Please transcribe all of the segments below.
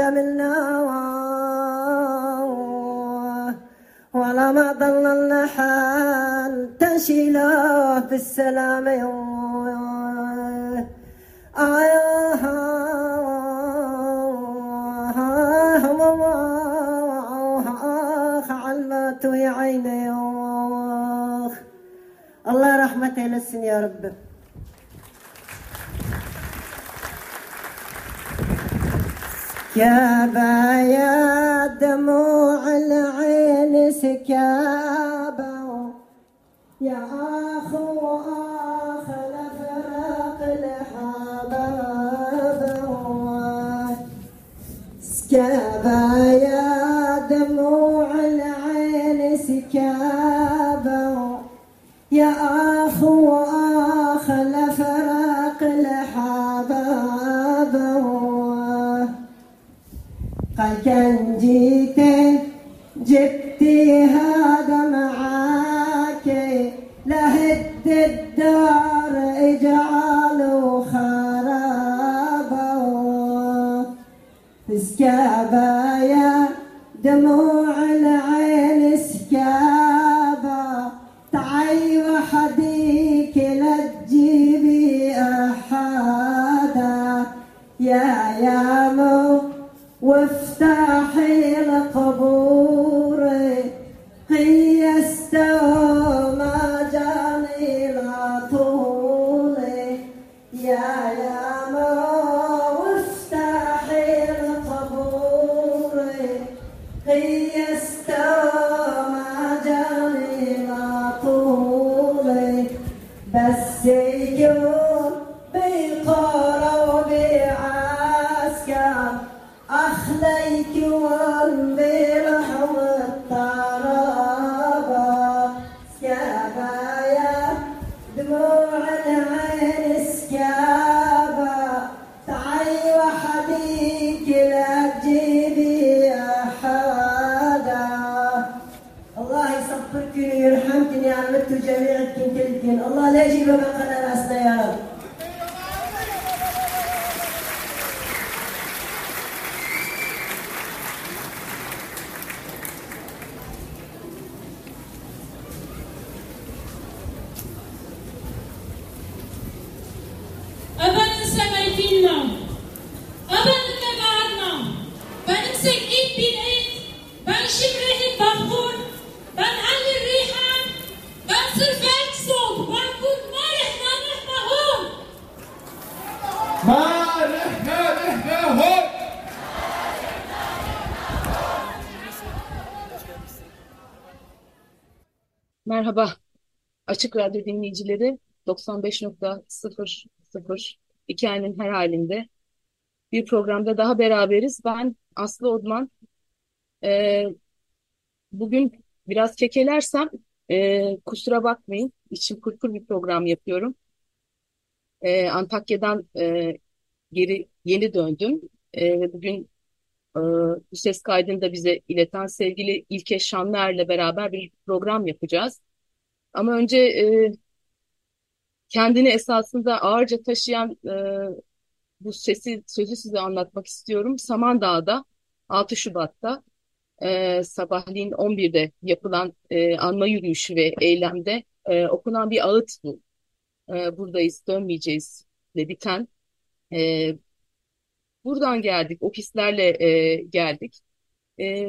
جملنا. ولا ما ضللنا حال تشيله بالسلامة علمت يا عيني الله رحمته للسن يا رب. يا دموع العين سكابة. يا أخو أخ لفرق الحباب سكابة يا دموع العين سكابة. يا أخو Kalkencik'te cep Açık Radyo dinleyicileri 95.00 hikayenin her halinde bir programda daha beraberiz. Ben Aslı Odman. Ee, bugün biraz kekelersem e, kusura bakmayın. İçim kurkur bir program yapıyorum. Ee, Antakya'dan e, geri yeni döndüm. E, ve bugün e, bu ses kaydını da bize ileten sevgili İlke Şanlar'la beraber bir program yapacağız. Ama önce e, kendini esasında ağırca taşıyan e, bu sesi sözü size anlatmak istiyorum. Samandağ'da 6 Şubat'ta e, sabahleyin 11'de yapılan e, anma yürüyüşü ve eylemde e, okunan bir ağıt bu. E, buradayız, dönmeyeceğiz de biten. E, buradan geldik, ofislerle e, geldik. E,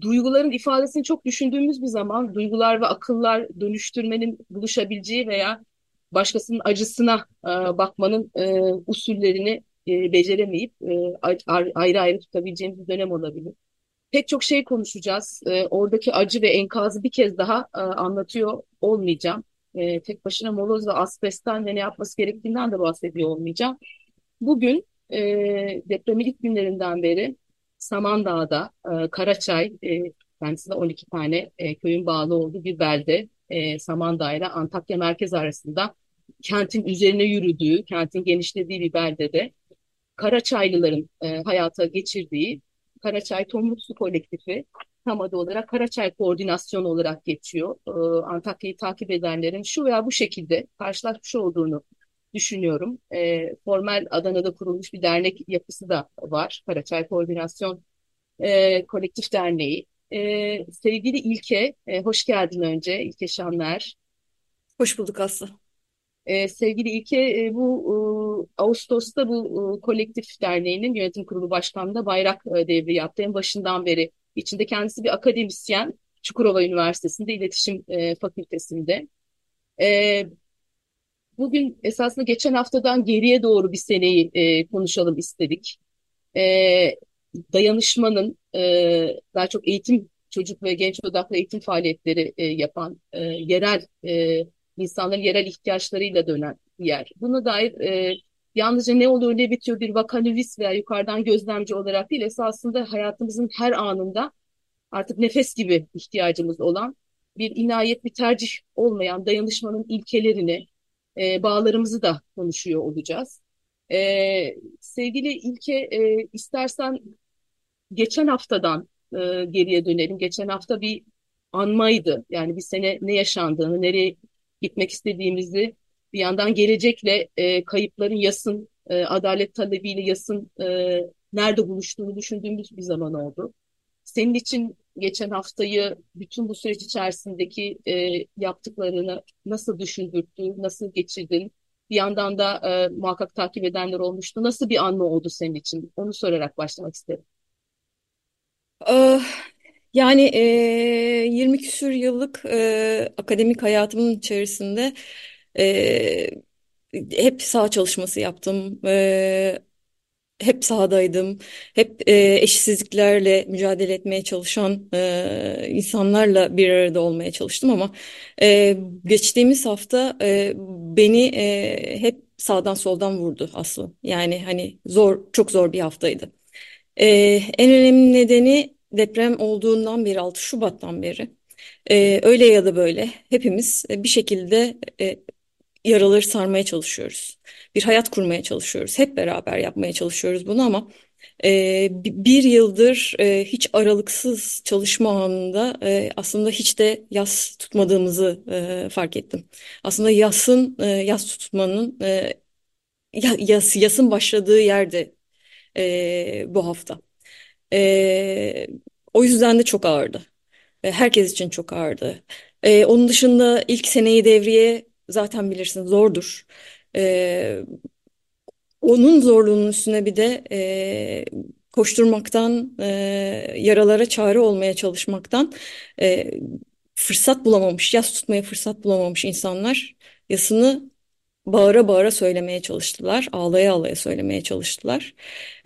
duyguların ifadesini çok düşündüğümüz bir zaman duygular ve akıllar dönüştürmenin buluşabileceği veya başkasının acısına e, bakmanın e, usullerini e, beceremeyip e, ayrı ayrı tutabileceğimiz bir dönem olabilir. Pek çok şey konuşacağız. E, oradaki acı ve enkazı bir kez daha e, anlatıyor olmayacağım. e, tek başına moloz ve asbestten de ne yapması gerektiğinden de bahsediyor olmayacağım. Bugün e, depremin ilk günlerinden beri Samandağ'da, e, Karaçay, e, kendisinde 12 tane e, köyün bağlı olduğu bir belde, e, Samandağ ile Antakya merkez arasında kentin üzerine yürüdüğü, kentin genişlediği bir beldede Karaçaylıların e, hayata geçirdiği Karaçay Tomruk Su Kolektifi tam adı olarak Karaçay Koordinasyonu olarak geçiyor. E, Antakya'yı takip edenlerin şu veya bu şekilde karşılaşmış olduğunu düşünüyorum. E, formal Adana'da kurulmuş bir dernek yapısı da var. Karaçay Koordinasyon e, Kolektif Derneği. E, sevgili İlke, e, hoş geldin önce. İlke Şanlar. Hoş bulduk Aslı. E, sevgili İlke, e, bu e, Ağustos'ta bu e, kolektif derneğinin yönetim kurulu başkanlığında bayrak e, devri yaptı. En başından beri içinde kendisi bir akademisyen, Çukurova Üniversitesi'nde İletişim e, Fakültesi'nde. E, bugün esasında geçen haftadan geriye doğru bir seneyi e, konuşalım istedik. E, dayanışmanın e, daha çok eğitim, çocuk ve genç odaklı eğitim faaliyetleri e, yapan e, yerel e, insanların yerel ihtiyaçlarıyla dönen bir yer. Buna dair e, yalnızca ne oluyor ne bitiyor bir vakanüvis veya yukarıdan gözlemci olarak değil esasında hayatımızın her anında artık nefes gibi ihtiyacımız olan bir inayet, bir tercih olmayan dayanışmanın ilkelerini, e, bağlarımızı da konuşuyor olacağız. E, sevgili İlke, e, istersen geçen haftadan e, geriye dönelim. Geçen hafta bir anmaydı. Yani bir sene ne yaşandığını, nereye gitmek istediğimizi bir yandan gelecekle e, kayıpların yasın, e, adalet talebiyle yasın e, nerede buluştuğunu düşündüğümüz bir zaman oldu. Senin için geçen haftayı bütün bu süreç içerisindeki e, yaptıklarını nasıl düşündürttü, nasıl geçirdin? Bir yandan da e, muhakkak takip edenler olmuştu. Nasıl bir anma oldu senin için? Onu sorarak başlamak isterim. Ah, yani e, 20 küsür yıllık e, akademik hayatımın içerisinde e, hep saha çalışması yaptım. E, hep sahadaydım. Hep e, eşitsizliklerle mücadele etmeye çalışan e, insanlarla bir arada olmaya çalıştım ama e, geçtiğimiz hafta e, beni e, hep sağdan soldan vurdu Aslı. Yani hani zor, çok zor bir haftaydı. E, en önemli nedeni deprem olduğundan beri 6 Şubat'tan beri e, öyle ya da böyle hepimiz bir şekilde e, yaraları sarmaya çalışıyoruz. Bir hayat kurmaya çalışıyoruz. Hep beraber yapmaya çalışıyoruz bunu ama e, bir yıldır e, hiç aralıksız çalışma anında e, aslında hiç de yas tutmadığımızı e, fark ettim. Aslında yasın e, yas tutmanın e, yas, yasın başladığı yerde e, bu hafta. E, o yüzden de çok ağırdı. E, herkes için çok ağırdı. E, onun dışında ilk seneyi devriye zaten bilirsin zordur. E, onun zorluğunun üstüne bir de e, koşturmaktan, e, yaralara çare olmaya çalışmaktan e, fırsat bulamamış, yas tutmaya fırsat bulamamış insanlar yasını bağıra bağıra söylemeye çalıştılar. Ağlaya ağlaya söylemeye çalıştılar.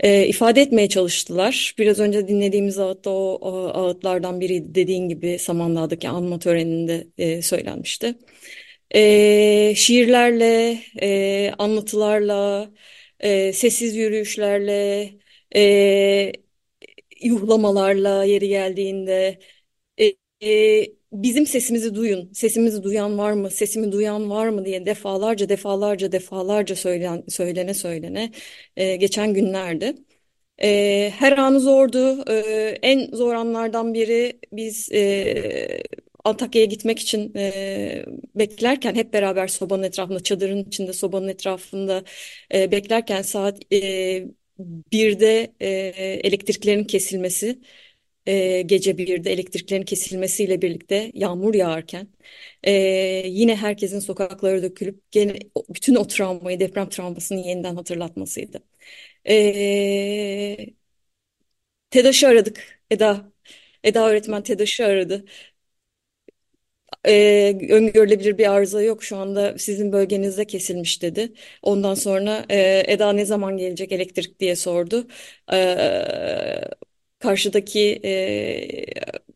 E, ifade etmeye çalıştılar. Biraz önce dinlediğimiz ağıtta o, o ağıtlardan biri dediğin gibi Samandağ'daki anma töreninde e, söylenmişti. E, şiirlerle, e, anlatılarla, e, sessiz yürüyüşlerle, e, yuhlamalarla yeri geldiğinde e, e, bizim sesimizi duyun, sesimizi duyan var mı, sesimi duyan var mı diye defalarca defalarca defalarca söylen, söylene söylene e, geçen günlerdi. E, her anı zordu. E, en zor anlardan biri biz e, Antakya'ya gitmek için e, beklerken hep beraber sobanın etrafında, çadırın içinde sobanın etrafında e, beklerken saat e, birde e, elektriklerin kesilmesi e, gece birde elektriklerin kesilmesiyle birlikte yağmur yağarken e, yine herkesin sokaklara dökülüp gene bütün o travmayı deprem travmasını yeniden hatırlatmasıydı. E, TEDAŞ'ı aradık Eda. Eda öğretmen TEDAŞ'ı aradı. Ee, öngörülebilir bir arıza yok şu anda sizin bölgenizde kesilmiş dedi. Ondan sonra e, Eda ne zaman gelecek elektrik diye sordu. Ee, karşıdaki e,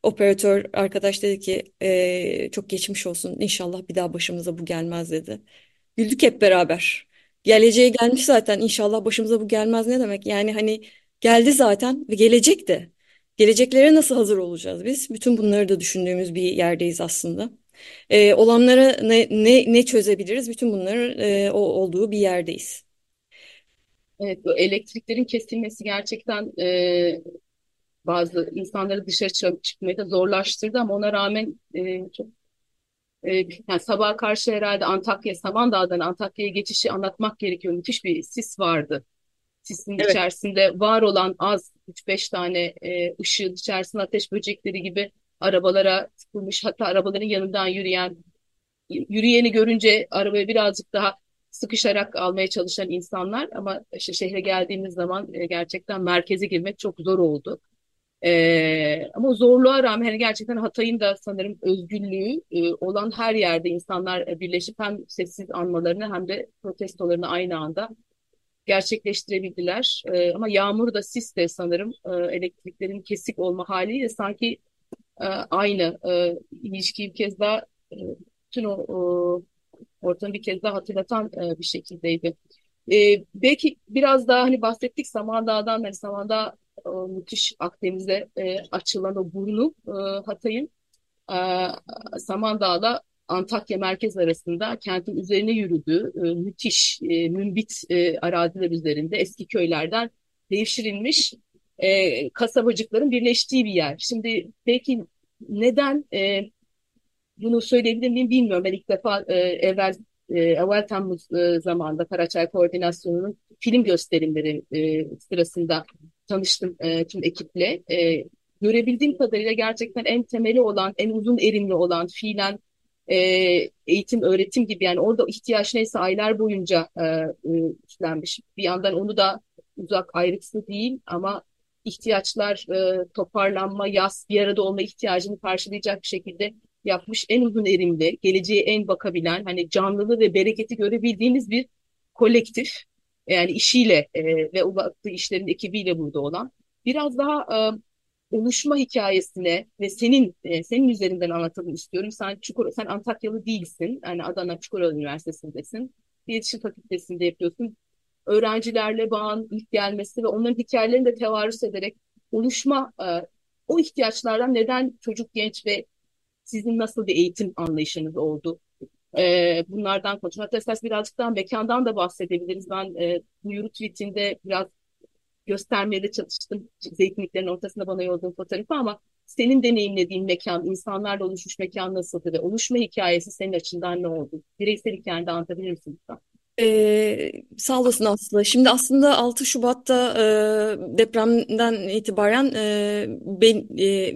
Operatör arkadaş dedi ki "Ee, çok geçmiş olsun İnşallah bir daha başımıza bu gelmez dedi. Güldük hep beraber. Geleceğe gelmiş zaten İnşallah başımıza bu gelmez ne demek? Yani hani geldi zaten ve gelecek de. Geleceklere nasıl hazır olacağız biz? Bütün bunları da düşündüğümüz bir yerdeyiz aslında. Ee, olanlara ne, ne, ne çözebiliriz? Bütün bunların e, o olduğu bir yerdeyiz. Evet, bu elektriklerin kesilmesi gerçekten e, bazı insanları dışarı çık- çıkmayı da zorlaştırdı ama ona rağmen e, çok e, yani sabaha karşı herhalde Antakya, Samandağ'dan Antakya'ya geçişi anlatmak gerekiyor. Müthiş bir sis vardı. Sisin Evet. içerisinde var olan az 3-5 tane e, ışığın içerisinde ateş böcekleri gibi arabalara tıkılmış hatta arabaların yanından yürüyen yürüyeni görünce arabaya birazcık daha sıkışarak almaya çalışan insanlar ama işte şehre geldiğimiz zaman e, gerçekten merkeze girmek çok zor oldu. Ee, ama zorluğa rağmen hani gerçekten Hatay'ın da sanırım özgürlüğü e, olan her yerde insanlar e, birleşip hem sessiz anmalarını hem de protestolarını aynı anda gerçekleştirebildiler. Ee, ama yağmur da sis de sanırım e, elektriklerin kesik olma haliyle sanki e, aynı e, ilişkiyi bir kez daha e, bütün o, o ortamı bir kez daha hatırlatan e, bir şekildeydi. E, belki biraz daha hani bahsettik Samandağ'dan hani Samandağ o müthiş Akdeniz'e e, açılan o burnu e, Hatay'ın e, Samandağ'la Antakya merkez arasında kentin üzerine yürüdüğü e, müthiş e, mümbit e, araziler üzerinde eski köylerden devşirilmiş e, kasabacıkların birleştiği bir yer. Şimdi belki neden bunu söyleyebilir miyim bilmiyorum. Ben ilk defa evvel evvel Temmuz e, zamanında Karaçay Koordinasyonu'nun film gösterimleri sırasında tanıştım tüm ekiple. Görebildiğim kadarıyla gerçekten en temeli olan, en uzun erimli olan fiilen e, eğitim, öğretim gibi yani orada ihtiyaç neyse aylar boyunca e, e, üstlenmiş. Bir yandan onu da uzak ayrıksı değil ama ihtiyaçlar, e, toparlanma, yaz, bir arada olma ihtiyacını karşılayacak bir şekilde yapmış en uzun erimli, geleceğe en bakabilen, hani canlılığı ve bereketi görebildiğimiz bir kolektif. Yani işiyle e, ve o baktığı işlerin ekibiyle burada olan. Biraz daha e, oluşma hikayesine ve senin e, senin üzerinden anlatalım istiyorum. Sen Çukur, sen Antakyalı değilsin. Yani Adana Çukurova Üniversitesi'ndesin. İletişim Fakültesi'nde yapıyorsun. Öğrencilerle bağın ilk gelmesi ve onların hikayelerini de tevarüs ederek oluşma e, o ihtiyaçlardan neden çocuk, genç ve sizin nasıl bir eğitim anlayışınız oldu? Ee, bunlardan konuşalım. Hatta esas birazcık daha mekandan da bahsedebiliriz. Ben e, bu yurt tweetinde biraz göstermeye de çalıştım. Zeytinliklerin ortasında bana yolladığın fotoğrafı ama senin deneyimlediğin mekan, insanlarla oluşmuş mekan nasıldı ve oluşma hikayesi senin açından ne oldu? Bireysel hikayeni de anlatabilir misin lütfen? Ee, sağ olasın Aslı. Şimdi aslında 6 Şubat'ta e, depremden itibaren e, ben, e,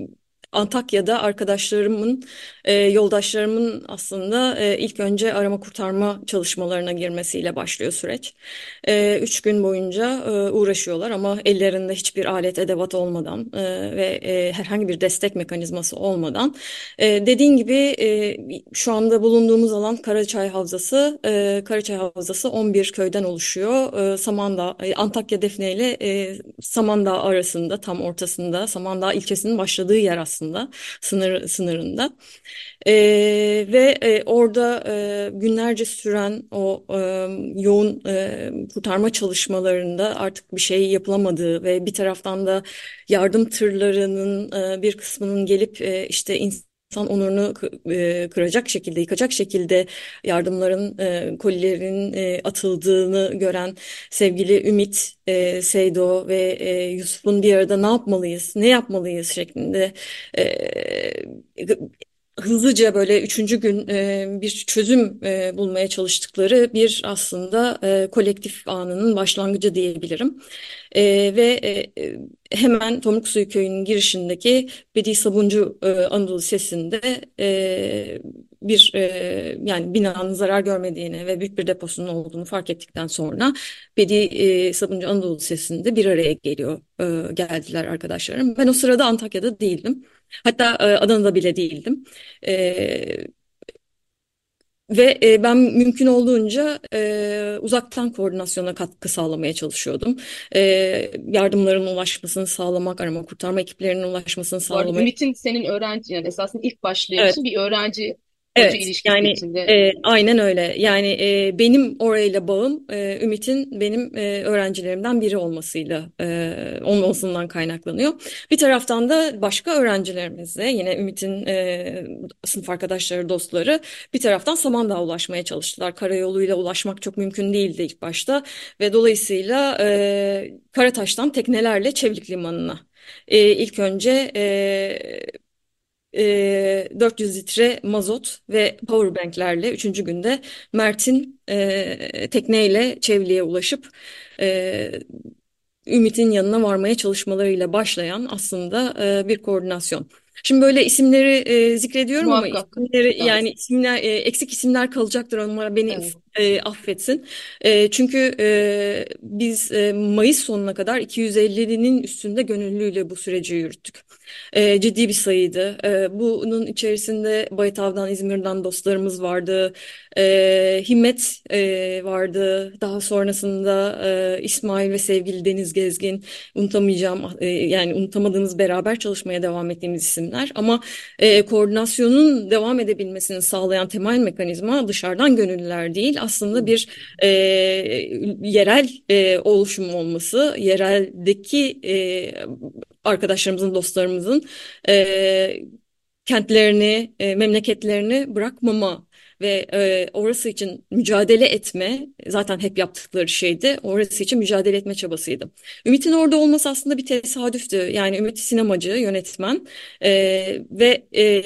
Antakya'da arkadaşlarımın, e, yoldaşlarımın aslında e, ilk önce arama kurtarma çalışmalarına girmesiyle başlıyor süreç. E, üç gün boyunca e, uğraşıyorlar ama ellerinde hiçbir alet edevat olmadan e, ve e, herhangi bir destek mekanizması olmadan. E, dediğin gibi e, şu anda bulunduğumuz alan Karaçay Havzası. E, Karaçay Havzası 11 köyden oluşuyor. E, Samandağ, e, Antakya Defne ile e, Samandağ arasında tam ortasında Samandağ ilçesinin başladığı yer aslında sınır sınırında. E, ve e, orada e, günlerce süren o e, yoğun e, kurtarma çalışmalarında artık bir şey yapılamadığı ve bir taraftan da yardım tırlarının e, bir kısmının gelip e, işte insan onurunu e, kıracak şekilde, yıkacak şekilde yardımların, e, kolilerin e, atıldığını gören sevgili Ümit, e, Seydo ve Yusuf'un bir arada ne yapmalıyız, ne yapmalıyız şeklinde hızlıca böyle üçüncü gün e, bir çözüm e, bulmaya çalıştıkları bir aslında e, kolektif anının başlangıcı diyebilirim. Ve hemen Tomruksuyu Köyü'nün girişindeki Bedi Sabuncu Anadolu Lisesi'nde e, bir yani binanın zarar görmediğini ve büyük bir deposunun olduğunu fark ettikten sonra Bedi Sabuncu Anadolu Lisesi'nde bir araya geliyor geldiler arkadaşlarım. Ben o sırada Antakya'da değildim. Hatta e, Adana'da bile değildim. E, Ve e, ben mümkün olduğunca e, uzaktan koordinasyona katkı sağlamaya çalışıyordum. E, yardımların ulaşmasını sağlamak, arama kurtarma ekiplerinin ulaşmasını sağlamak. Ümit'in senin öğrenci yani esasında ilk başlayışın bir öğrenci Evet, ilişkisi yani içinde. e, aynen öyle. Yani e, benim orayla bağım e, Ümit'in benim e, öğrencilerimden biri olmasıyla e, olmasından kaynaklanıyor. Bir taraftan da başka öğrencilerimizle yine Ümit'in e, sınıf arkadaşları, dostları bir taraftan Samandağ'a ulaşmaya çalıştılar. Karayoluyla ulaşmak çok mümkün değildi ilk başta ve dolayısıyla e, Karataş'tan teknelerle Çevlik Limanı'na. E, ilk önce e, e, 400 litre mazot ve powerbanklerle üçüncü günde Mert'in e, tekneyle Çevli'ye ulaşıp e, Ümit'in yanına varmaya çalışmalarıyla başlayan aslında e, bir koordinasyon. Şimdi böyle isimleri e, zikrediyorum ama Muhakkak. isimleri Evet. yani isimler e, eksik isimler kalacaktır onlara beni Evet. E, affetsin. E, çünkü e, biz e, Mayıs sonuna kadar 250'nin üstünde gönüllüyle bu süreci yürüttük. E, ciddi bir sayıydı. E, bunun içerisinde Baytav'dan, İzmir'den dostlarımız vardı. E, Himmet e, vardı. Daha sonrasında e, İsmail ve sevgili Deniz Gezgin. Unutamayacağım, e, yani unutamadığımız beraber çalışmaya devam ettiğimiz isimler. Ama e, koordinasyonun devam edebilmesini sağlayan temel mekanizma dışarıdan gönüllüler değil, aslında bir e, yerel e, oluşum olması, yereldeki e, arkadaşlarımızın, dostlarımızın e, kentlerini, e, memleketlerini bırakmama ve e, orası için mücadele etme zaten hep yaptıkları şeydi. Orası için mücadele etme çabasıydı. Ümit'in orada olması aslında bir tesadüftü. Yani Ümit sinemacı, yönetmen e, ve e,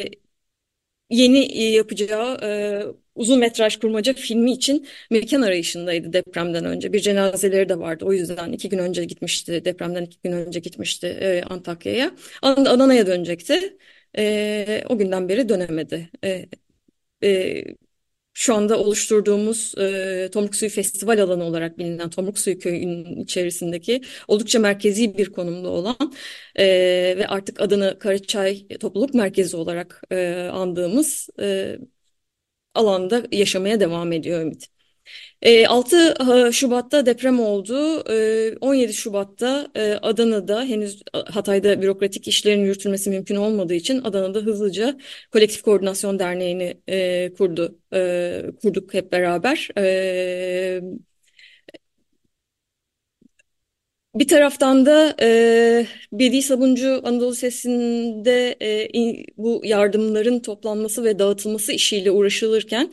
yeni yapacağı e, uzun metraj kurmaca filmi için mekan arayışındaydı depremden önce. Bir cenazeleri de vardı. O yüzden iki gün önce gitmişti. Depremden iki gün önce gitmişti e, Antakya'ya. Ad- Adana'ya dönecekti. E, o günden beri dönemedi. E, e, şu anda oluşturduğumuz e, Tomruk Suyu Festival alanı olarak bilinen Tomruk Suyu Köyü'nün içerisindeki oldukça merkezi bir konumda olan e, ve artık adını Karaçay Topluluk Merkezi olarak e, andığımız e, alanda yaşamaya devam ediyor Ümit. E, 6 Şubat'ta deprem oldu. E, 17 Şubat'ta e, Adana'da henüz Hatay'da bürokratik işlerin yürütülmesi mümkün olmadığı için Adana'da hızlıca Kolektif Koordinasyon Derneği'ni e, kurdu. E, kurduk hep beraber. E, bir taraftan da e, Bedi Sabuncu Anadolu Sesi'nde e, bu yardımların toplanması ve dağıtılması işiyle uğraşılırken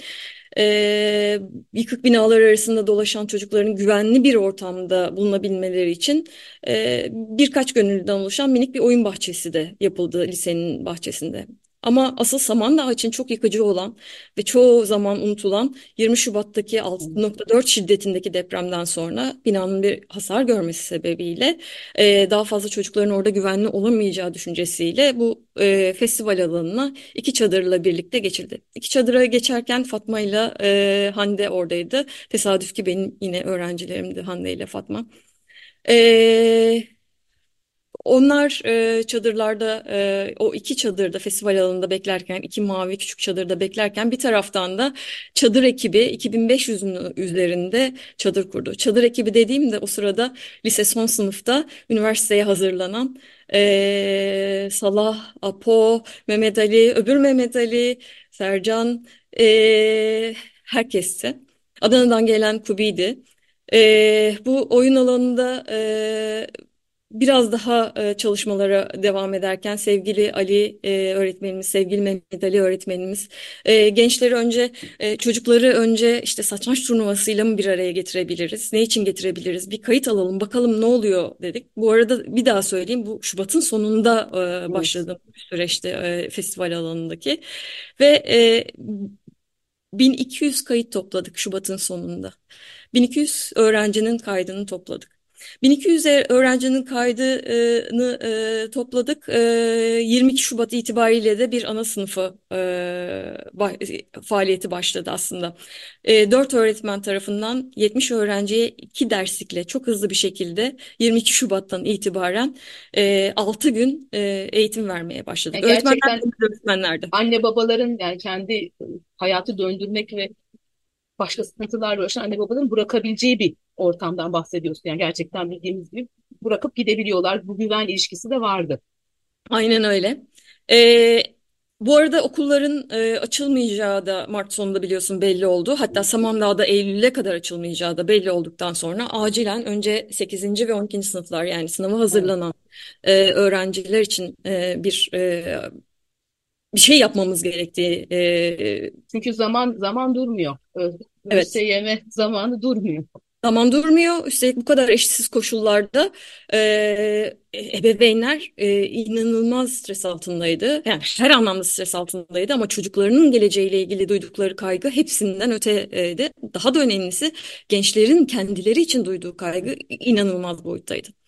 e, yıkık binalar arasında dolaşan çocukların güvenli bir ortamda bulunabilmeleri için e, birkaç gönüllüden oluşan minik bir oyun bahçesi de yapıldı lisenin bahçesinde. Ama asıl Samandağ için çok yıkıcı olan ve çoğu zaman unutulan 20 Şubat'taki 6.4 şiddetindeki depremden sonra binanın bir hasar görmesi sebebiyle e, daha fazla çocukların orada güvenli olamayacağı düşüncesiyle bu e, festival alanına iki çadırla birlikte geçildi. İki çadıra geçerken Fatma ile e, Hande oradaydı. Tesadüf ki benim yine öğrencilerimdi Hande ile Fatma. E, onlar e, çadırlarda e, o iki çadırda festival alanında beklerken iki mavi küçük çadırda beklerken bir taraftan da çadır ekibi 2500'ün üzerinde çadır kurdu. Çadır ekibi dediğimde o sırada lise son sınıfta üniversiteye hazırlanan e, Salah, Apo, Mehmet Ali, öbür Mehmet Ali, Sercan e, herkesti. Adana'dan gelen Kubi'ydi. E, bu oyun alanında e, Biraz daha e, çalışmalara devam ederken sevgili Ali e, öğretmenimiz, sevgili Mehmet Ali öğretmenimiz e, gençleri önce e, çocukları önce işte satranç turnuvasıyla mı bir araya getirebiliriz? Ne için getirebiliriz? Bir kayıt alalım bakalım ne oluyor dedik. Bu arada bir daha söyleyeyim bu Şubat'ın sonunda e, başladığım süreçte e, festival alanındaki ve e, 1200 kayıt topladık Şubat'ın sonunda. 1200 öğrencinin kaydını topladık. 1200 öğrencinin kaydını e, topladık. E, 22 Şubat itibariyle de bir ana sınıfı e, faaliyeti başladı aslında. E, 4 öğretmen tarafından 70 öğrenciye 2 derslikle çok hızlı bir şekilde 22 Şubat'tan itibaren e, 6 gün e, eğitim vermeye başladık. Yani Öğretmenler gerçekten de öğretmenlerdi. anne babaların yani kendi hayatı döndürmek ve başka sıkıntılarla uğraşan anne babaların bırakabileceği bir ortamdan bahsediyorsun. Yani gerçekten bildiğimiz gibi bırakıp gidebiliyorlar. Bu güven ilişkisi de vardı. Aynen öyle. Ee, bu arada okulların e, açılmayacağı da Mart sonunda biliyorsun belli oldu. Hatta Samandağ'da Eylül'e kadar açılmayacağı da belli olduktan sonra acilen önce 8. ve 12. sınıflar yani sınava hazırlanan e, öğrenciler için e, bir e, bir şey yapmamız gerektiği e, Çünkü zaman zaman durmuyor. Evet. ÖSYM zamanı durmuyor. Zaman durmuyor. Üstelik bu kadar eşsiz koşullarda e, ebeveynler e, inanılmaz stres altındaydı. Yani her anlamda stres altındaydı ama çocuklarının geleceğiyle ilgili duydukları kaygı hepsinden öteydi. Daha da önemlisi gençlerin kendileri için duyduğu kaygı inanılmaz boyuttaydı.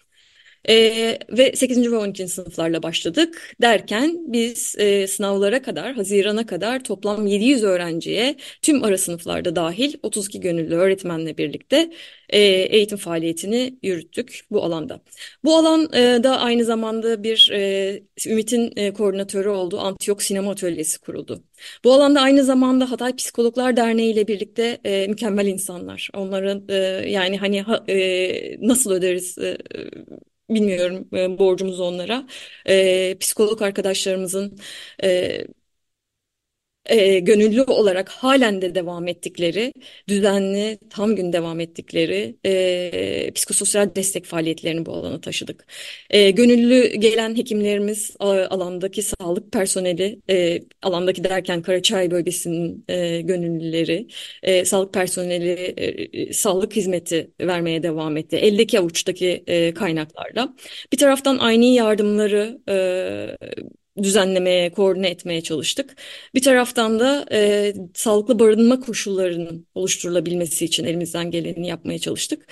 Ee, ve 8. ve 12. sınıflarla başladık derken biz e, sınavlara kadar, Haziran'a kadar toplam 700 öğrenciye tüm ara sınıflarda dahil 32 gönüllü öğretmenle birlikte e, eğitim faaliyetini yürüttük bu alanda. Bu alan e, da aynı zamanda bir e, Ümit'in e, koordinatörü olduğu Antiyok Sinema Atölyesi kuruldu. Bu alanda aynı zamanda Hatay Psikologlar Derneği ile birlikte e, mükemmel insanlar. Onların e, yani hani ha- e, nasıl öderiz e, bilmiyorum e, borcumuzu onlara. E, psikolog arkadaşlarımızın e, e, gönüllü olarak halen de devam ettikleri, düzenli, tam gün devam ettikleri e, psikososyal destek faaliyetlerini bu alana taşıdık. E, gönüllü gelen hekimlerimiz, alandaki sağlık personeli, e, alandaki derken Karaçay bölgesinin e, gönüllüleri, e, sağlık personeli e, sağlık hizmeti vermeye devam etti. Eldeki avuçtaki e, kaynaklarla. Bir taraftan aynı yardımları e, düzenlemeye, koordine etmeye çalıştık. Bir taraftan da e, sağlıklı barınma koşullarının oluşturulabilmesi için elimizden geleni yapmaya çalıştık.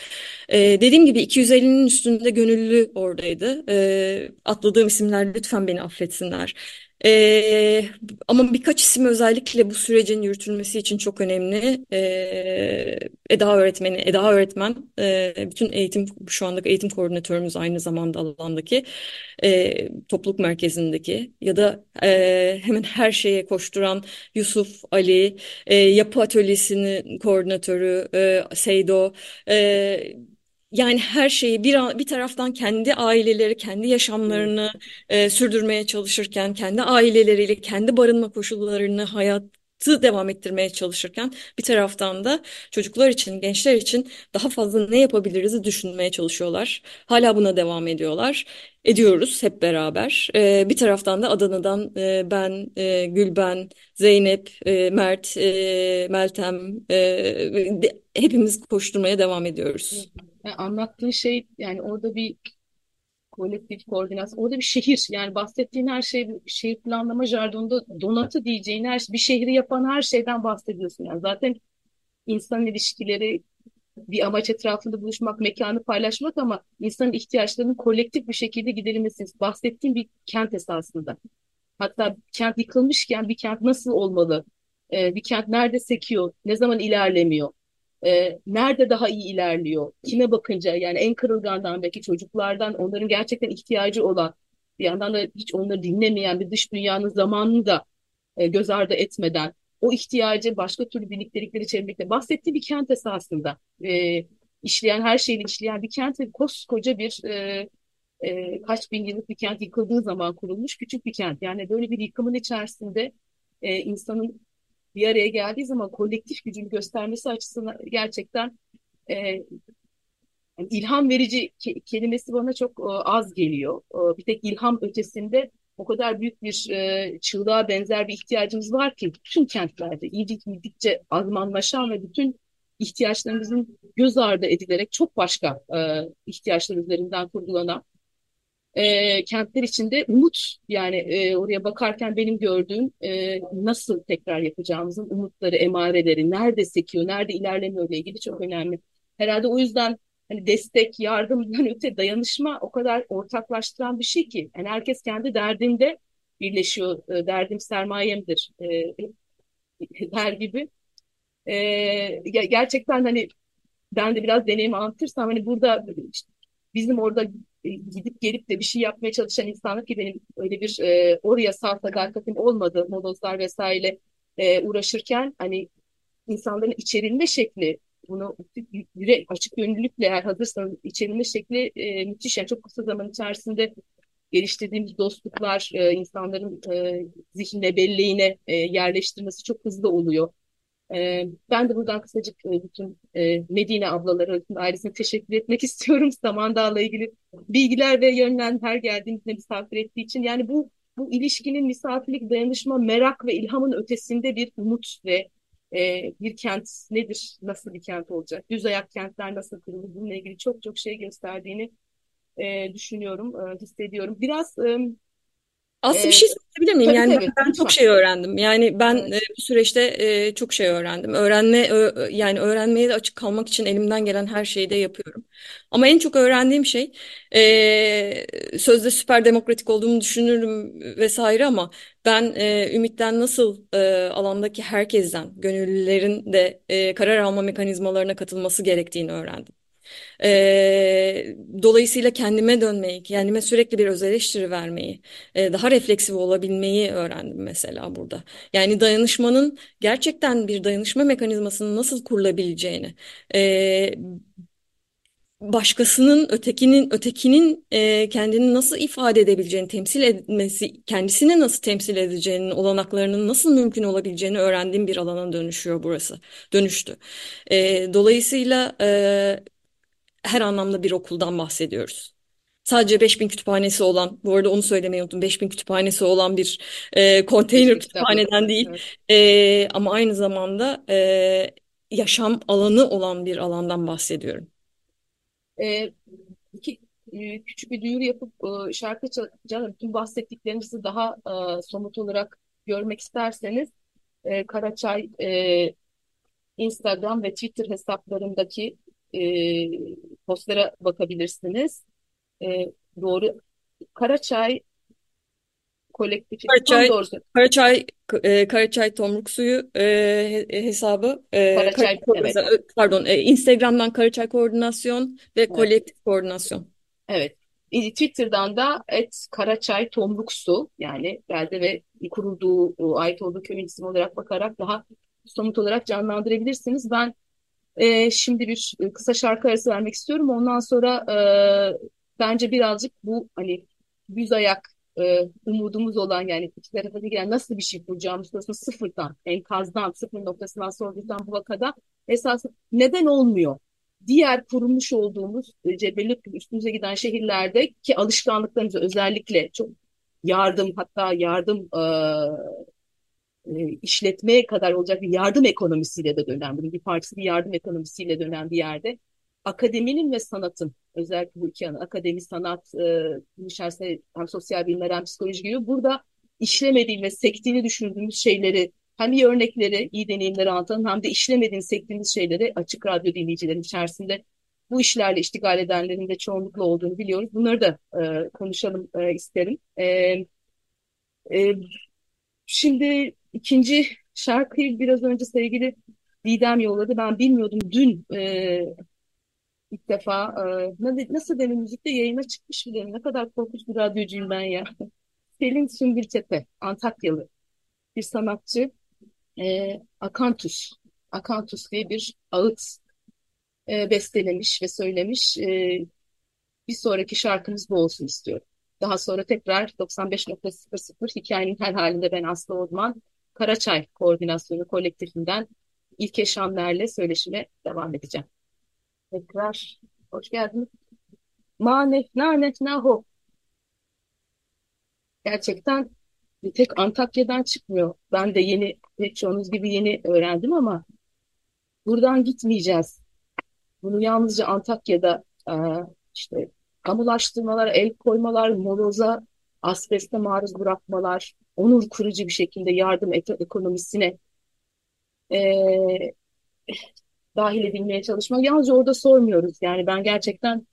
E, dediğim gibi 250'nin üstünde gönüllü oradaydı. E, atladığım isimler lütfen beni affetsinler. E, ama birkaç isim özellikle bu sürecin yürütülmesi için çok önemli. E, Eda öğretmeni, Eda öğretmen, e, bütün eğitim şu andaki eğitim koordinatörümüz aynı zamanda alandaki e, topluluk merkezindeki ya da e, hemen her şeye koşturan Yusuf Ali, e, yapı atölyesinin koordinatörü e, Seydo, e, yani her şeyi bir bir taraftan kendi aileleri, kendi yaşamlarını e, sürdürmeye çalışırken, kendi aileleriyle, kendi barınma koşullarını, hayatı devam ettirmeye çalışırken bir taraftan da çocuklar için, gençler için daha fazla ne yapabiliriz düşünmeye çalışıyorlar. Hala buna devam ediyorlar. Ediyoruz hep beraber. E, bir taraftan da Adana'dan e, ben, e, Gülben, Zeynep, e, Mert, e, Meltem, e, hepimiz koşturmaya devam ediyoruz. Yani anlattığın şey yani orada bir kolektif koordinasyon, orada bir şehir yani bahsettiğin her şey şehir planlama jargonunda donatı diyeceğin her bir şehri yapan her şeyden bahsediyorsun. Yani zaten insan ilişkileri bir amaç etrafında buluşmak, mekanı paylaşmak ama insanın ihtiyaçlarının kolektif bir şekilde giderilmesi. Bahsettiğim bir kent esasında. Hatta kent yıkılmışken bir kent nasıl olmalı? Ee, bir kent nerede sekiyor? Ne zaman ilerlemiyor? Ee, nerede daha iyi ilerliyor? Kime bakınca yani en kırılgandan belki çocuklardan onların gerçekten ihtiyacı olan bir yandan da hiç onları dinlemeyen bir dış dünyanın zamanını da e, göz ardı etmeden o ihtiyacı başka türlü birliktelikleri içermekte bahsettiği bir kent esasında. E, işleyen her şeyle işleyen bir kent koskoca bir e, e, kaç bin yıllık bir kent yıkıldığı zaman kurulmuş küçük bir kent. Yani böyle bir yıkımın içerisinde e, insanın bir araya geldiği zaman kolektif gücünü göstermesi açısından gerçekten e, ilham verici ke- kelimesi bana çok e, az geliyor. E, bir tek ilham ötesinde o kadar büyük bir e, çığlığa benzer bir ihtiyacımız var ki bütün kentlerde iyice gittikçe azmanlaşan ve bütün ihtiyaçlarımızın göz ardı edilerek çok başka e, ihtiyaçlar üzerinden kurgulanan e, kentler içinde umut yani e, oraya bakarken benim gördüğüm e, nasıl tekrar yapacağımızın umutları, emareleri, nerede sekiyor, nerede ilerlemiyor ile ilgili çok önemli. Herhalde o yüzden hani destek, yardımdan öte dayanışma o kadar ortaklaştıran bir şey ki. Yani herkes kendi derdinde birleşiyor. E, derdim sermayemdir e, der gibi. E, gerçekten hani ben de biraz deneyim anlatırsam hani burada işte bizim orada gidip gelip de bir şey yapmaya çalışan insanlar ki benim öyle bir e, oraya sağ sadakatim olmadı molozlar vesaire e, uğraşırken hani insanların içerilme şekli bunu yüre, açık gönüllülükle eğer hazırsanız içerilme şekli e, müthiş. Yani çok kısa zaman içerisinde geliştirdiğimiz dostluklar e, insanların e, zihnine, belleğine e, yerleştirmesi çok hızlı oluyor. E, ben de buradan kısacık e, bütün e, Medine ablalara, bütün ailesine teşekkür etmek istiyorum. Samandağ'la ilgili bilgiler ve yönlen her geldiğimizde misafir ettiği için. Yani bu bu ilişkinin misafirlik, dayanışma, merak ve ilhamın ötesinde bir umut ve e, bir kent nedir, nasıl bir kent olacak, düz ayak kentler nasıl kurulur bununla ilgili çok çok şey gösterdiğini e, düşünüyorum, e, hissediyorum. Biraz e, aslında bir şey miyim? Tabii, yani tabii, ben, lütfen. çok şey öğrendim. Yani ben Evet. bu süreçte çok şey öğrendim. Öğrenme yani öğrenmeye de açık kalmak için elimden gelen her şeyi de yapıyorum. Ama en çok öğrendiğim şey sözde süper demokratik olduğumu düşünürüm vesaire ama ben Ümit'ten nasıl alandaki herkesten, gönüllülerin de karar alma mekanizmalarına katılması gerektiğini öğrendim. E, dolayısıyla kendime dönmeyi, kendime sürekli bir öz eleştiri vermeyi, e, daha refleksif olabilmeyi öğrendim mesela burada. Yani dayanışmanın gerçekten bir dayanışma mekanizmasının nasıl kurulabileceğini, e, başkasının, ötekinin, ötekinin e, kendini nasıl ifade edebileceğini, temsil etmesi, kendisini nasıl temsil edeceğinin, olanaklarının nasıl mümkün olabileceğini öğrendiğim bir alana dönüşüyor burası, dönüştü. E, dolayısıyla e, her anlamda bir okuldan bahsediyoruz. Sadece 5000 kütüphanesi olan, bu arada onu söylemeyi unuttum, 5000 kütüphanesi olan bir e, konteyner kütüphaneden değil. E, ama aynı zamanda e, yaşam alanı olan bir alandan bahsediyorum. E, iki, e, küçük bir duyuru yapıp e, şarkı çalacağım. Bütün bahsettiklerimizi daha e, somut olarak görmek isterseniz e, Karaçay e, Instagram ve Twitter hesaplarındaki e, postlara bakabilirsiniz. E, doğru. Karaçay kolektifi Karaçay, tam doğrusu. Karaçay, e, Karaçay Tomruk Suyu e, hesabı. E, Karaçay, Karaçay, evet. Pardon, e, Instagram'dan Karaçay Koordinasyon ve evet. Kolektif Koordinasyon. Evet. Twitter'dan da et Karaçay Tomruk Su yani belde ve kurulduğu, ait olduğu köyün ismi olarak bakarak daha somut olarak canlandırabilirsiniz. Ben e, şimdi bir kısa şarkı arası vermek istiyorum. Ondan sonra e, bence birazcık bu hani yüz ayak e, umudumuz olan yani iki tarafa giren nasıl bir şey kuracağımız sorusunu sıfırdan, enkazdan, sıfır noktasından sorduktan bu vakada esas neden olmuyor? Diğer kurulmuş olduğumuz e, cebellik üstümüze giden şehirlerde ki alışkanlıklarımızı özellikle çok yardım hatta yardım e, e, işletmeye kadar olacak bir yardım ekonomisiyle de dönen, bunun bir parçası bir yardım ekonomisiyle dönen bir yerde akademinin ve sanatın özellikle bu iki yana akademi, sanat, e, hem sosyal bilimler hem psikoloji gibi burada işlemediğim ve sektiğini düşündüğümüz şeyleri hem iyi örnekleri, iyi deneyimleri anlatalım hem de işlemediğini sektiğimiz şeyleri açık radyo dinleyicilerin içerisinde bu işlerle iştigal edenlerin de çoğunlukla olduğunu biliyoruz. Bunları da e, konuşalım e, isterim. E, e, şimdi ikinci şarkıyı biraz önce sevgili Didem yolladı. Ben bilmiyordum. Dün e, ilk defa e, nasıl benim müzikte yayına çıkmış bile. Ne kadar korkunç bir radyocuyum ben ya. Selin Sümbültepe, Antakyalı bir sanatçı. E, Akantus. Akantus diye bir ağıt e, bestelemiş ve söylemiş. E, bir sonraki şarkımız bu olsun istiyorum. Daha sonra tekrar 95.00 hikayenin her halinde ben Aslı Odman Karaçay Koordinasyonu kolektifinden ilk yaşamlarla söyleşime devam edeceğim. Tekrar hoş geldiniz. Manef, nanet, naho. Gerçekten bir tek Antakya'dan çıkmıyor. Ben de yeni, pek çoğunuz gibi yeni öğrendim ama buradan gitmeyeceğiz. Bunu yalnızca Antakya'da işte kamulaştırmalar, el koymalar, moloza, asbeste maruz bırakmalar, onur kurucu bir şekilde yardım ekonomisine e, dahil edilmeye çalışmak. Yalnızca orada sormuyoruz. Yani ben gerçekten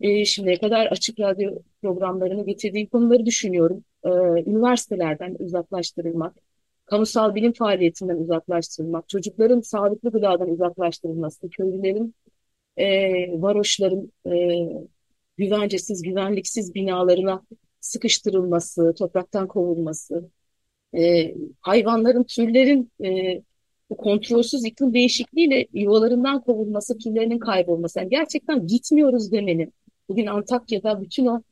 e, şimdiye kadar açık radyo programlarını getirdiğim konuları düşünüyorum. E, üniversitelerden uzaklaştırılmak, kamusal bilim faaliyetinden uzaklaştırılmak, çocukların sağlıklı gıdadan uzaklaştırılması, köylülerin, e, varoşların e, güvencesiz, güvenliksiz binalarına sıkıştırılması, topraktan kovulması, e, hayvanların, türlerin e, bu kontrolsüz iklim değişikliğiyle yuvalarından kovulması, türlerinin kaybolması. Yani gerçekten gitmiyoruz demenin. Bugün Antakya'da bütün o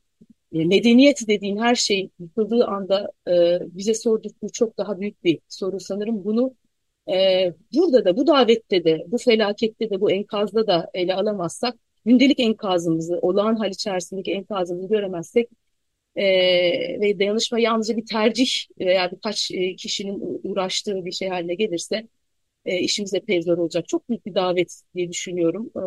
e, medeniyet dediğin her şey yıkıldığı anda e, bize sordukları çok daha büyük bir soru sanırım. Bunu e, burada da, bu davette de, bu felakette de, bu enkazda da ele alamazsak, gündelik enkazımızı, olağan hal içerisindeki enkazımızı göremezsek e, ve dayanışma yalnızca bir tercih veya birkaç e, kişinin uğraştığı bir şey haline gelirse e, işimiz epey zor olacak. Çok büyük bir davet diye düşünüyorum. E,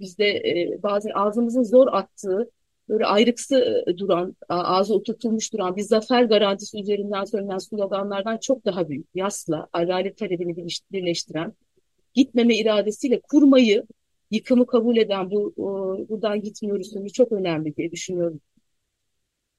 bizde e, bazen ağzımızın zor attığı, böyle ayrıksı e, duran, ağzı oturtulmuş duran bir zafer garantisi üzerinden söylenen sloganlardan çok daha büyük. Yasla, adalet talebini birleştiren, gitmeme iradesiyle kurmayı, yıkımı kabul eden bu buradan gitmiyoruz çok önemli diye düşünüyorum.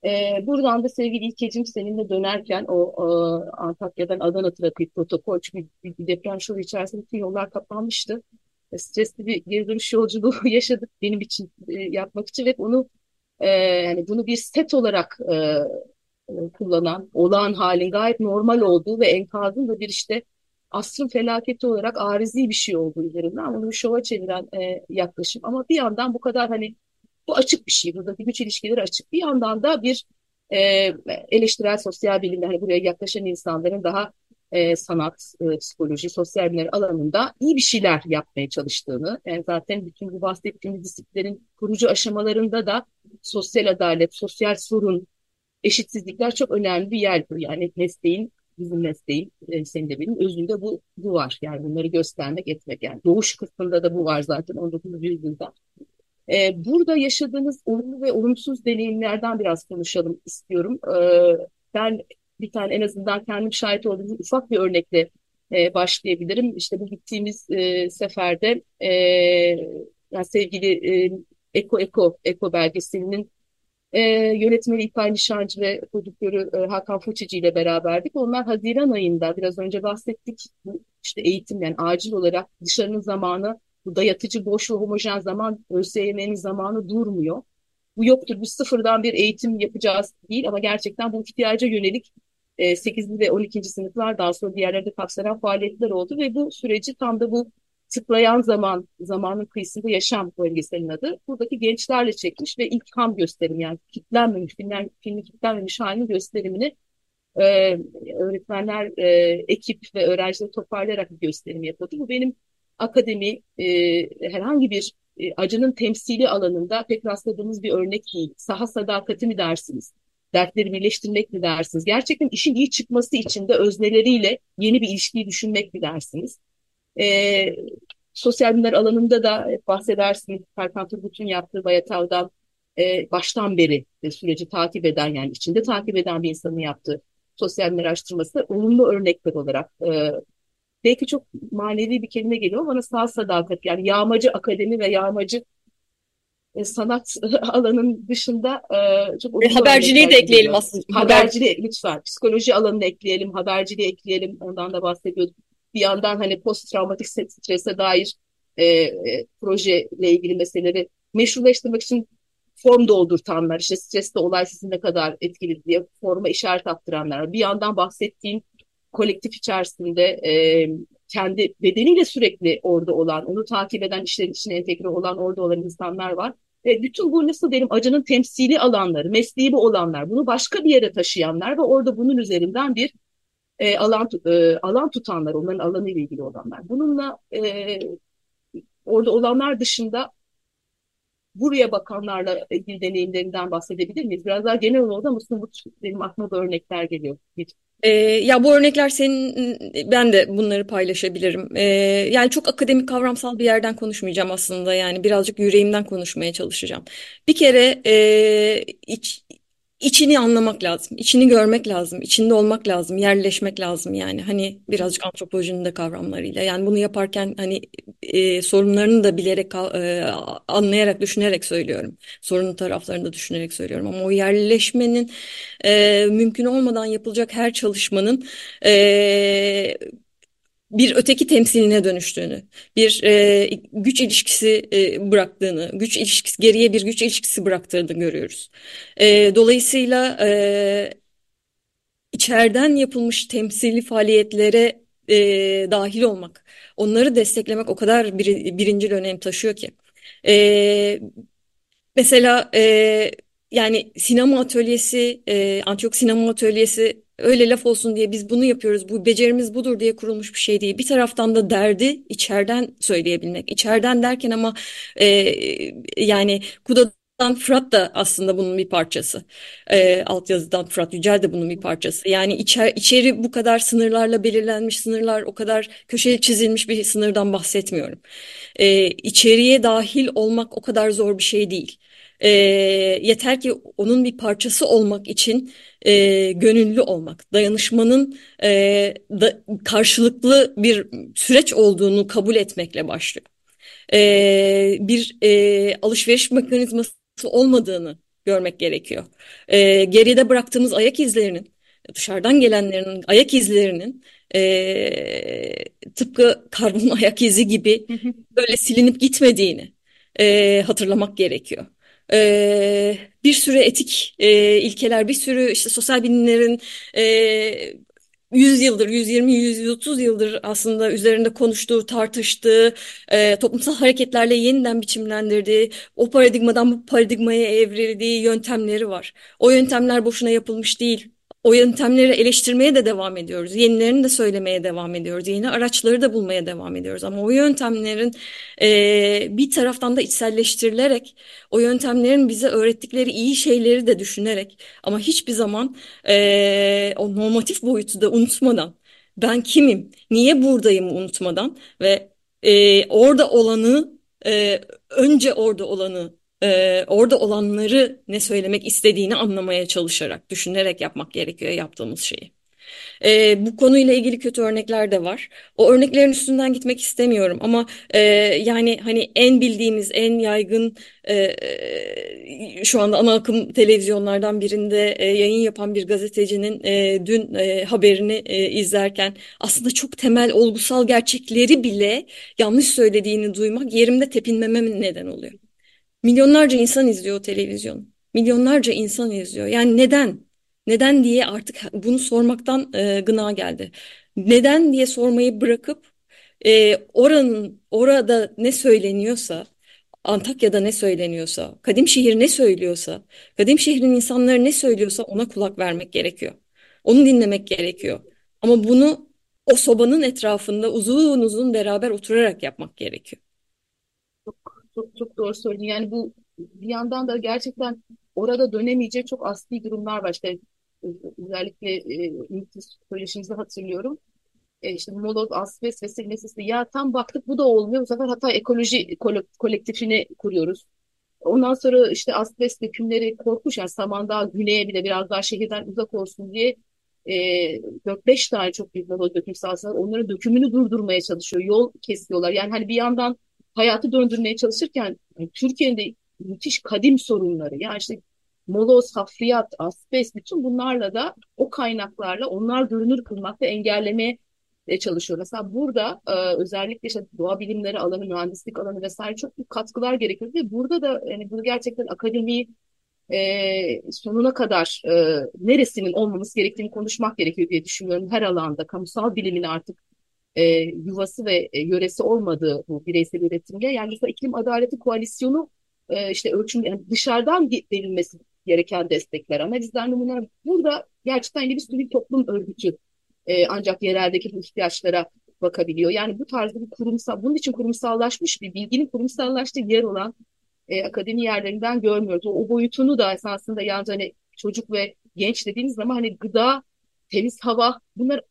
Ee, buradan da sevgili İlkeciğim seninle dönerken o e, Antakya'dan Adana trafiği protokol çünkü bir, bir deprem şovu içerisinde yollar kapanmıştı. E, stresli bir geri dönüş yolculuğu yaşadık benim için e, yapmak için ve onu e, yani bunu bir set olarak e, e, kullanan olağan halin gayet normal olduğu ve enkazın da bir işte asrın felaketi olarak arizi bir şey olduğu üzerinden bunu bir şova çeviren e, yaklaşım. Ama bir yandan bu kadar hani bu açık bir şey. Buradaki güç ilişkileri açık. Bir yandan da bir e, eleştirel sosyal bilimler, hani buraya yaklaşan insanların daha e, sanat, e, psikoloji, sosyal bilimler alanında iyi bir şeyler yapmaya çalıştığını, yani zaten bütün bu bahsettiğimiz disiplinlerin kurucu aşamalarında da sosyal adalet, sosyal sorun, eşitsizlikler çok önemli bir yer. Yani mesleğin, bizim mesleğin, e, senin de benim özünde bu, bu var. Yani bunları göstermek, etmek. Yani doğuş kısmında da bu var zaten 19. yüzyılda. E, burada yaşadığınız olumlu ve olumsuz deneyimlerden biraz konuşalım istiyorum. E, ben bir tane en azından kendim şahit olduğum ufak bir örnekle e, başlayabilirim. İşte bu gittiğimiz e, seferde e, yani sevgili e, Eko Eko Eko belgeselinin e, yönetmeni İlkay Nişancı ve prodüktörü e, Hakan Fıçıcı ile beraberdik. Onlar Haziran ayında biraz önce bahsettik. Bu işte eğitim yani acil olarak dışarının zamanı bu dayatıcı, boş ve homojen zaman ÖSYM'nin zamanı durmuyor. Bu yoktur. Biz sıfırdan bir eğitim yapacağız değil ama gerçekten bu ihtiyaca yönelik e, 8. ve 12. sınıflar daha sonra diğerlerde kapsayan faaliyetler oldu ve bu süreci tam da bu tıklayan zaman, zamanın kıyısında yaşam bölgesinin adı. Buradaki gençlerle çekmiş ve ilk ham gösterim yani kitlenmemiş, filmler, filmi kitlenmemiş halinin gösterimini e, öğretmenler, e, ekip ve öğrencileri toparlayarak bir gösterim yapıldı. Bu benim akademi e, herhangi bir e, acının temsili alanında pek rastladığımız bir örnek değil. Saha sadakati mi dersiniz? Dertleri birleştirmek mi dersiniz? Gerçekten işin iyi çıkması için de özneleriyle yeni bir ilişkiyi düşünmek mi dersiniz? E, sosyal bilimler alanında da bahsedersiniz. Serkan Turgut'un yaptığı Bayatav'dan e, baştan beri e, süreci takip eden yani içinde takip eden bir insanın yaptığı sosyal bilimler araştırması olumlu örnekler olarak e, belki çok manevi bir kelime geliyor bana sağ sadakat yani yağmacı akademi ve yağmacı e, sanat alanının dışında e, çok e, haberciliği de ekleyelim geliyor. aslında. Haberciliği lütfen. Psikoloji alanını ekleyelim, haberciliği ekleyelim. Ondan da bahsediyorduk. Bir yandan hani post travmatik strese dair e, e, projeyle ilgili meseleleri meşruleştirmek için form doldurtanlar, işte stresli olay sizin ne kadar etkili diye forma işaret attıranlar. Bir yandan bahsettiğim kolektif içerisinde e, kendi bedeniyle sürekli orada olan, onu takip eden, işlerin içine entegre olan, orada olan insanlar var. Ve bütün bu nasıl derim acının temsili alanları, mesleği bu olanlar, bunu başka bir yere taşıyanlar ve orada bunun üzerinden bir e, alan e, alan tutanlar, onların alanı ile ilgili olanlar. Bununla e, orada olanlar dışında buraya bakanlarla ilgili deneyimlerinden bahsedebilir miyiz? Biraz daha genel oldu ama benim aklıma da örnekler geliyor. Hiç ee, ya bu örnekler senin, ben de bunları paylaşabilirim. Ee, yani çok akademik kavramsal bir yerden konuşmayacağım aslında. Yani birazcık yüreğimden konuşmaya çalışacağım. Bir kere e, iç, içini anlamak lazım, içini görmek lazım, içinde olmak lazım, yerleşmek lazım yani. Hani birazcık antropolojinin de kavramlarıyla. Yani bunu yaparken hani e, sorunlarını da bilerek, e, anlayarak, düşünerek söylüyorum. Sorunun taraflarını da düşünerek söylüyorum. Ama o yerleşmenin e, mümkün olmadan yapılacak her çalışmanın e, bir öteki temsiline dönüştüğünü, bir e, güç ilişkisi e, bıraktığını, güç ilişkisi geriye bir güç ilişkisi bıraktığını görüyoruz. E, dolayısıyla e, içeriden yapılmış temsili faaliyetlere e, dahil olmak, onları desteklemek o kadar bir, birinci önem taşıyor ki. E, mesela e, yani sinema atölyesi, e, Antiyok Sinema Atölyesi öyle laf olsun diye biz bunu yapıyoruz, bu becerimiz budur diye kurulmuş bir şey değil. Bir taraftan da derdi içeriden söyleyebilmek. İçeriden derken ama e, yani Kuda'dan Fırat da aslında bunun bir parçası. E, altyazıdan Fırat Yücel de bunun bir parçası. Yani içer, içeri bu kadar sınırlarla belirlenmiş sınırlar, o kadar köşeye çizilmiş bir sınırdan bahsetmiyorum. E, içeriye dahil olmak o kadar zor bir şey değil. E, yeter ki onun bir parçası olmak için e, gönüllü olmak, dayanışmanın e, da, karşılıklı bir süreç olduğunu kabul etmekle başlıyor. E, bir e, alışveriş mekanizması olmadığını görmek gerekiyor. E, geride bıraktığımız ayak izlerinin, dışarıdan gelenlerin ayak izlerinin e, tıpkı karbon ayak izi gibi böyle silinip gitmediğini e, hatırlamak gerekiyor bir sürü etik ilkeler, bir sürü işte sosyal bilimlerin e, 100 yıldır, 120, 130 yıldır aslında üzerinde konuştuğu, tartıştığı, e, toplumsal hareketlerle yeniden biçimlendirdiği, o paradigmadan bu paradigmaya evrildiği yöntemleri var. O yöntemler boşuna yapılmış değil. O yöntemleri eleştirmeye de devam ediyoruz. Yenilerini de söylemeye devam ediyoruz. Yeni araçları da bulmaya devam ediyoruz. Ama o yöntemlerin e, bir taraftan da içselleştirilerek, o yöntemlerin bize öğrettikleri iyi şeyleri de düşünerek ama hiçbir zaman e, o normatif boyutu da unutmadan, ben kimim, niye buradayım unutmadan ve e, orada olanı, e, önce orada olanı e, orada olanları ne söylemek istediğini anlamaya çalışarak, düşünerek yapmak gerekiyor yaptığımız şeyi. E, bu konuyla ilgili kötü örnekler de var. O örneklerin üstünden gitmek istemiyorum ama e, yani hani en bildiğimiz, en yaygın e, şu anda ana akım televizyonlardan birinde e, yayın yapan bir gazetecinin e, dün e, haberini e, izlerken aslında çok temel olgusal gerçekleri bile yanlış söylediğini duymak yerimde tepinmeme neden oluyor. Milyonlarca insan izliyor o televizyonu. Milyonlarca insan izliyor. Yani neden? Neden diye artık bunu sormaktan e, gına geldi. Neden diye sormayı bırakıp e, oranın orada ne söyleniyorsa, Antakya'da ne söyleniyorsa, Kadim Şehir ne söylüyorsa, Kadim Şehrin insanları ne söylüyorsa ona kulak vermek gerekiyor. Onu dinlemek gerekiyor. Ama bunu o sobanın etrafında uzun uzun beraber oturarak yapmak gerekiyor. Çok çok doğru söyledin. Yani bu bir yandan da gerçekten orada dönemeyecek çok asli durumlar var. İşte özellikle e, söyleşimizi hatırlıyorum. E, işte moloz, asbest vesilesi. Ya tam baktık bu da olmuyor. Bu sefer hatta ekoloji kolektifini kuruyoruz. Ondan sonra işte asbest dökümleri korkmuş. Yani Samandağ güneye bile biraz daha şehirden uzak olsun diye e, 4-5 tane çok büyük moloz döküm sahası. Onların dökümünü durdurmaya çalışıyor. Yol kesiyorlar. Yani hani bir yandan hayatı döndürmeye çalışırken yani Türkiye'nin de müthiş kadim sorunları yani işte moloz, hafriyat, asbest bütün bunlarla da o kaynaklarla onlar görünür kılmak ve engellemeye çalışıyor. Mesela burada e, özellikle işte doğa bilimleri alanı, mühendislik alanı vesaire çok büyük katkılar gerekiyor ve burada da yani bunu gerçekten akademi e, sonuna kadar e, neresinin olmaması gerektiğini konuşmak gerekiyor diye düşünüyorum. Her alanda kamusal bilimin artık e, yuvası ve e, yöresi olmadığı bu bireysel üretimle yani mesela iklim adaleti koalisyonu e, işte ölçüm yani dışarıdan verilmesi gereken destekler, analizler, numuneler burada gerçekten yeni bir sivil toplum örgütü e, ancak yereldeki bu ihtiyaçlara bakabiliyor. Yani bu tarzda bir kurumsal, bunun için kurumsallaşmış bir bilginin kurumsallaştığı yer olan e, akademi yerlerinden görmüyoruz. O, o boyutunu da esasında yalnız hani çocuk ve genç dediğimiz zaman hani gıda, temiz hava bunlar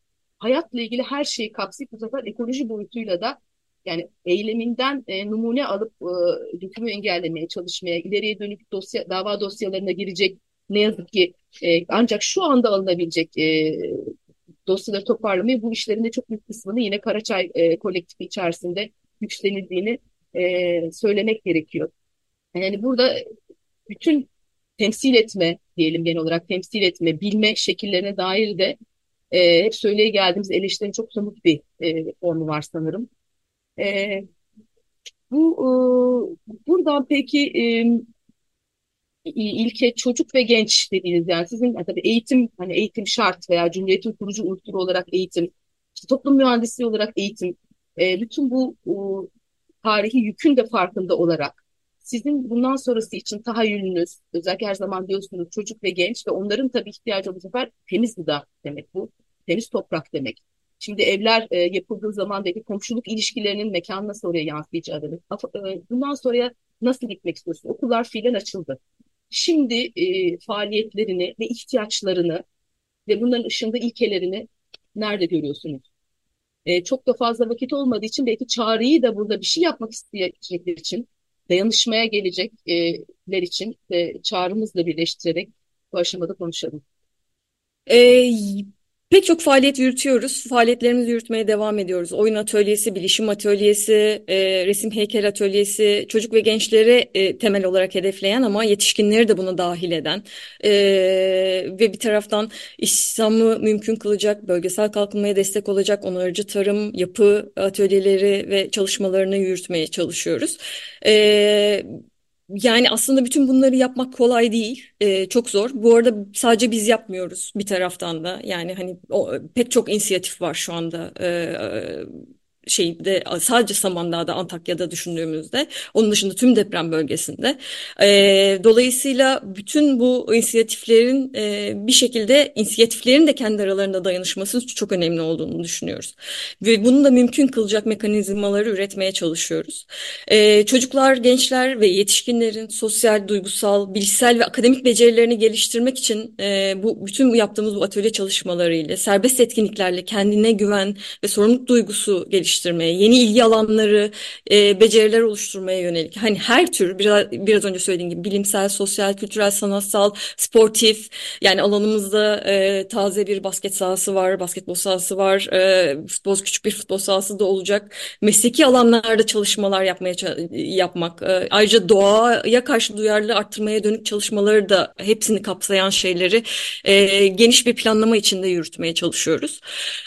hayatla ilgili her şeyi kapsayıp bu sefer ekoloji boyutuyla da yani eyleminden e, numune alıp e, hükmü engellemeye çalışmaya, ileriye dönük dosya, dava dosyalarına girecek ne yazık ki e, ancak şu anda alınabilecek e, dosyaları toparlamayı bu işlerin de çok büyük kısmını yine Karaçay e, kolektifi içerisinde güçlenildiğini e, söylemek gerekiyor. Yani burada bütün temsil etme diyelim genel olarak temsil etme, bilme şekillerine dair de e, hep söyleye geldiğimiz eleştirinin çok somut bir e, formu var sanırım. E, bu e, buradan peki e, ilke çocuk ve genç dediğiniz yani sizin yani tabii eğitim hani eğitim şart veya Cumhuriyet'in kurucu unsuru olarak eğitim, işte toplum mühendisliği olarak eğitim, e, bütün bu e, tarihi yükün de farkında olarak sizin bundan sonrası için tahayyülünüz, özellikle her zaman diyorsunuz çocuk ve genç ve onların tabii ihtiyacı bu sefer temiz gıda demek bu, temiz toprak demek. Şimdi evler e, yapıldığı zaman belki komşuluk ilişkilerinin mekanı nasıl oraya yansıyacağı demek. E, bundan sonraya nasıl gitmek istiyorsun? Okullar fiilen açıldı. Şimdi e, faaliyetlerini ve ihtiyaçlarını ve bunların ışığında ilkelerini nerede görüyorsunuz? E, çok da fazla vakit olmadığı için belki çağrıyı da burada bir şey yapmak isteyecekler için, dayanışmaya gelecekler için de çağrımızla birleştirerek bu aşamada konuşalım. E, Pek çok faaliyet yürütüyoruz. Faaliyetlerimizi yürütmeye devam ediyoruz. Oyun atölyesi, bilişim atölyesi, e, resim heykel atölyesi, çocuk ve gençleri e, temel olarak hedefleyen ama yetişkinleri de buna dahil eden e, ve bir taraftan İslam'ı mümkün kılacak, bölgesel kalkınmaya destek olacak onarıcı tarım, yapı atölyeleri ve çalışmalarını yürütmeye çalışıyoruz. E, yani aslında bütün bunları yapmak kolay değil. Ee, çok zor. Bu arada sadece biz yapmıyoruz bir taraftan da. Yani hani o, pek çok inisiyatif var şu anda. Ee, şeyde sadece Samandağ'da Antakya'da düşündüğümüzde onun dışında tüm deprem bölgesinde e, dolayısıyla bütün bu inisiyatiflerin e, bir şekilde inisiyatiflerin de kendi aralarında dayanışması çok önemli olduğunu düşünüyoruz. Ve bunu da mümkün kılacak mekanizmaları üretmeye çalışıyoruz. E, çocuklar gençler ve yetişkinlerin sosyal duygusal bilişsel ve akademik becerilerini geliştirmek için e, bu bütün bu yaptığımız bu atölye çalışmalarıyla serbest etkinliklerle kendine güven ve sorumluluk duygusu geliştirmek geliştirmeye, yeni ilgi alanları, e, beceriler oluşturmaya yönelik. Hani her tür biraz, biraz önce söylediğim gibi bilimsel, sosyal, kültürel, sanatsal, sportif yani alanımızda e, taze bir basket sahası var, basketbol sahası var, e, futbol küçük bir futbol sahası da olacak. Mesleki alanlarda çalışmalar yapmaya yapmak. E, ayrıca doğaya karşı duyarlılığı arttırmaya dönük çalışmaları da hepsini kapsayan şeyleri e, geniş bir planlama içinde yürütmeye çalışıyoruz.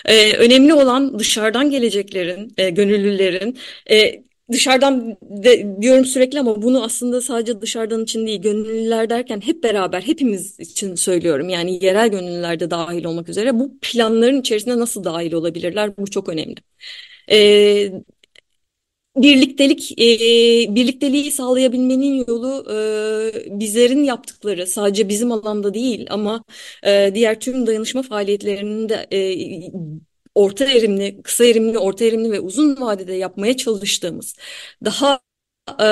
E, önemli olan dışarıdan geleceklerin gönüllülerin, e, gönüllülerin e, dışarıdan de, diyorum sürekli ama bunu aslında sadece dışarıdan için değil gönüllüler derken hep beraber hepimiz için söylüyorum yani yerel gönüllüler de dahil olmak üzere bu planların içerisine nasıl dahil olabilirler bu çok önemli. E, birliktelik e, birlikteliği sağlayabilmenin yolu e, bizlerin yaptıkları sadece bizim alanda değil ama e, diğer tüm dayanışma faaliyetlerinin de e, orta erimli, kısa erimli, orta erimli ve uzun vadede yapmaya çalıştığımız daha e,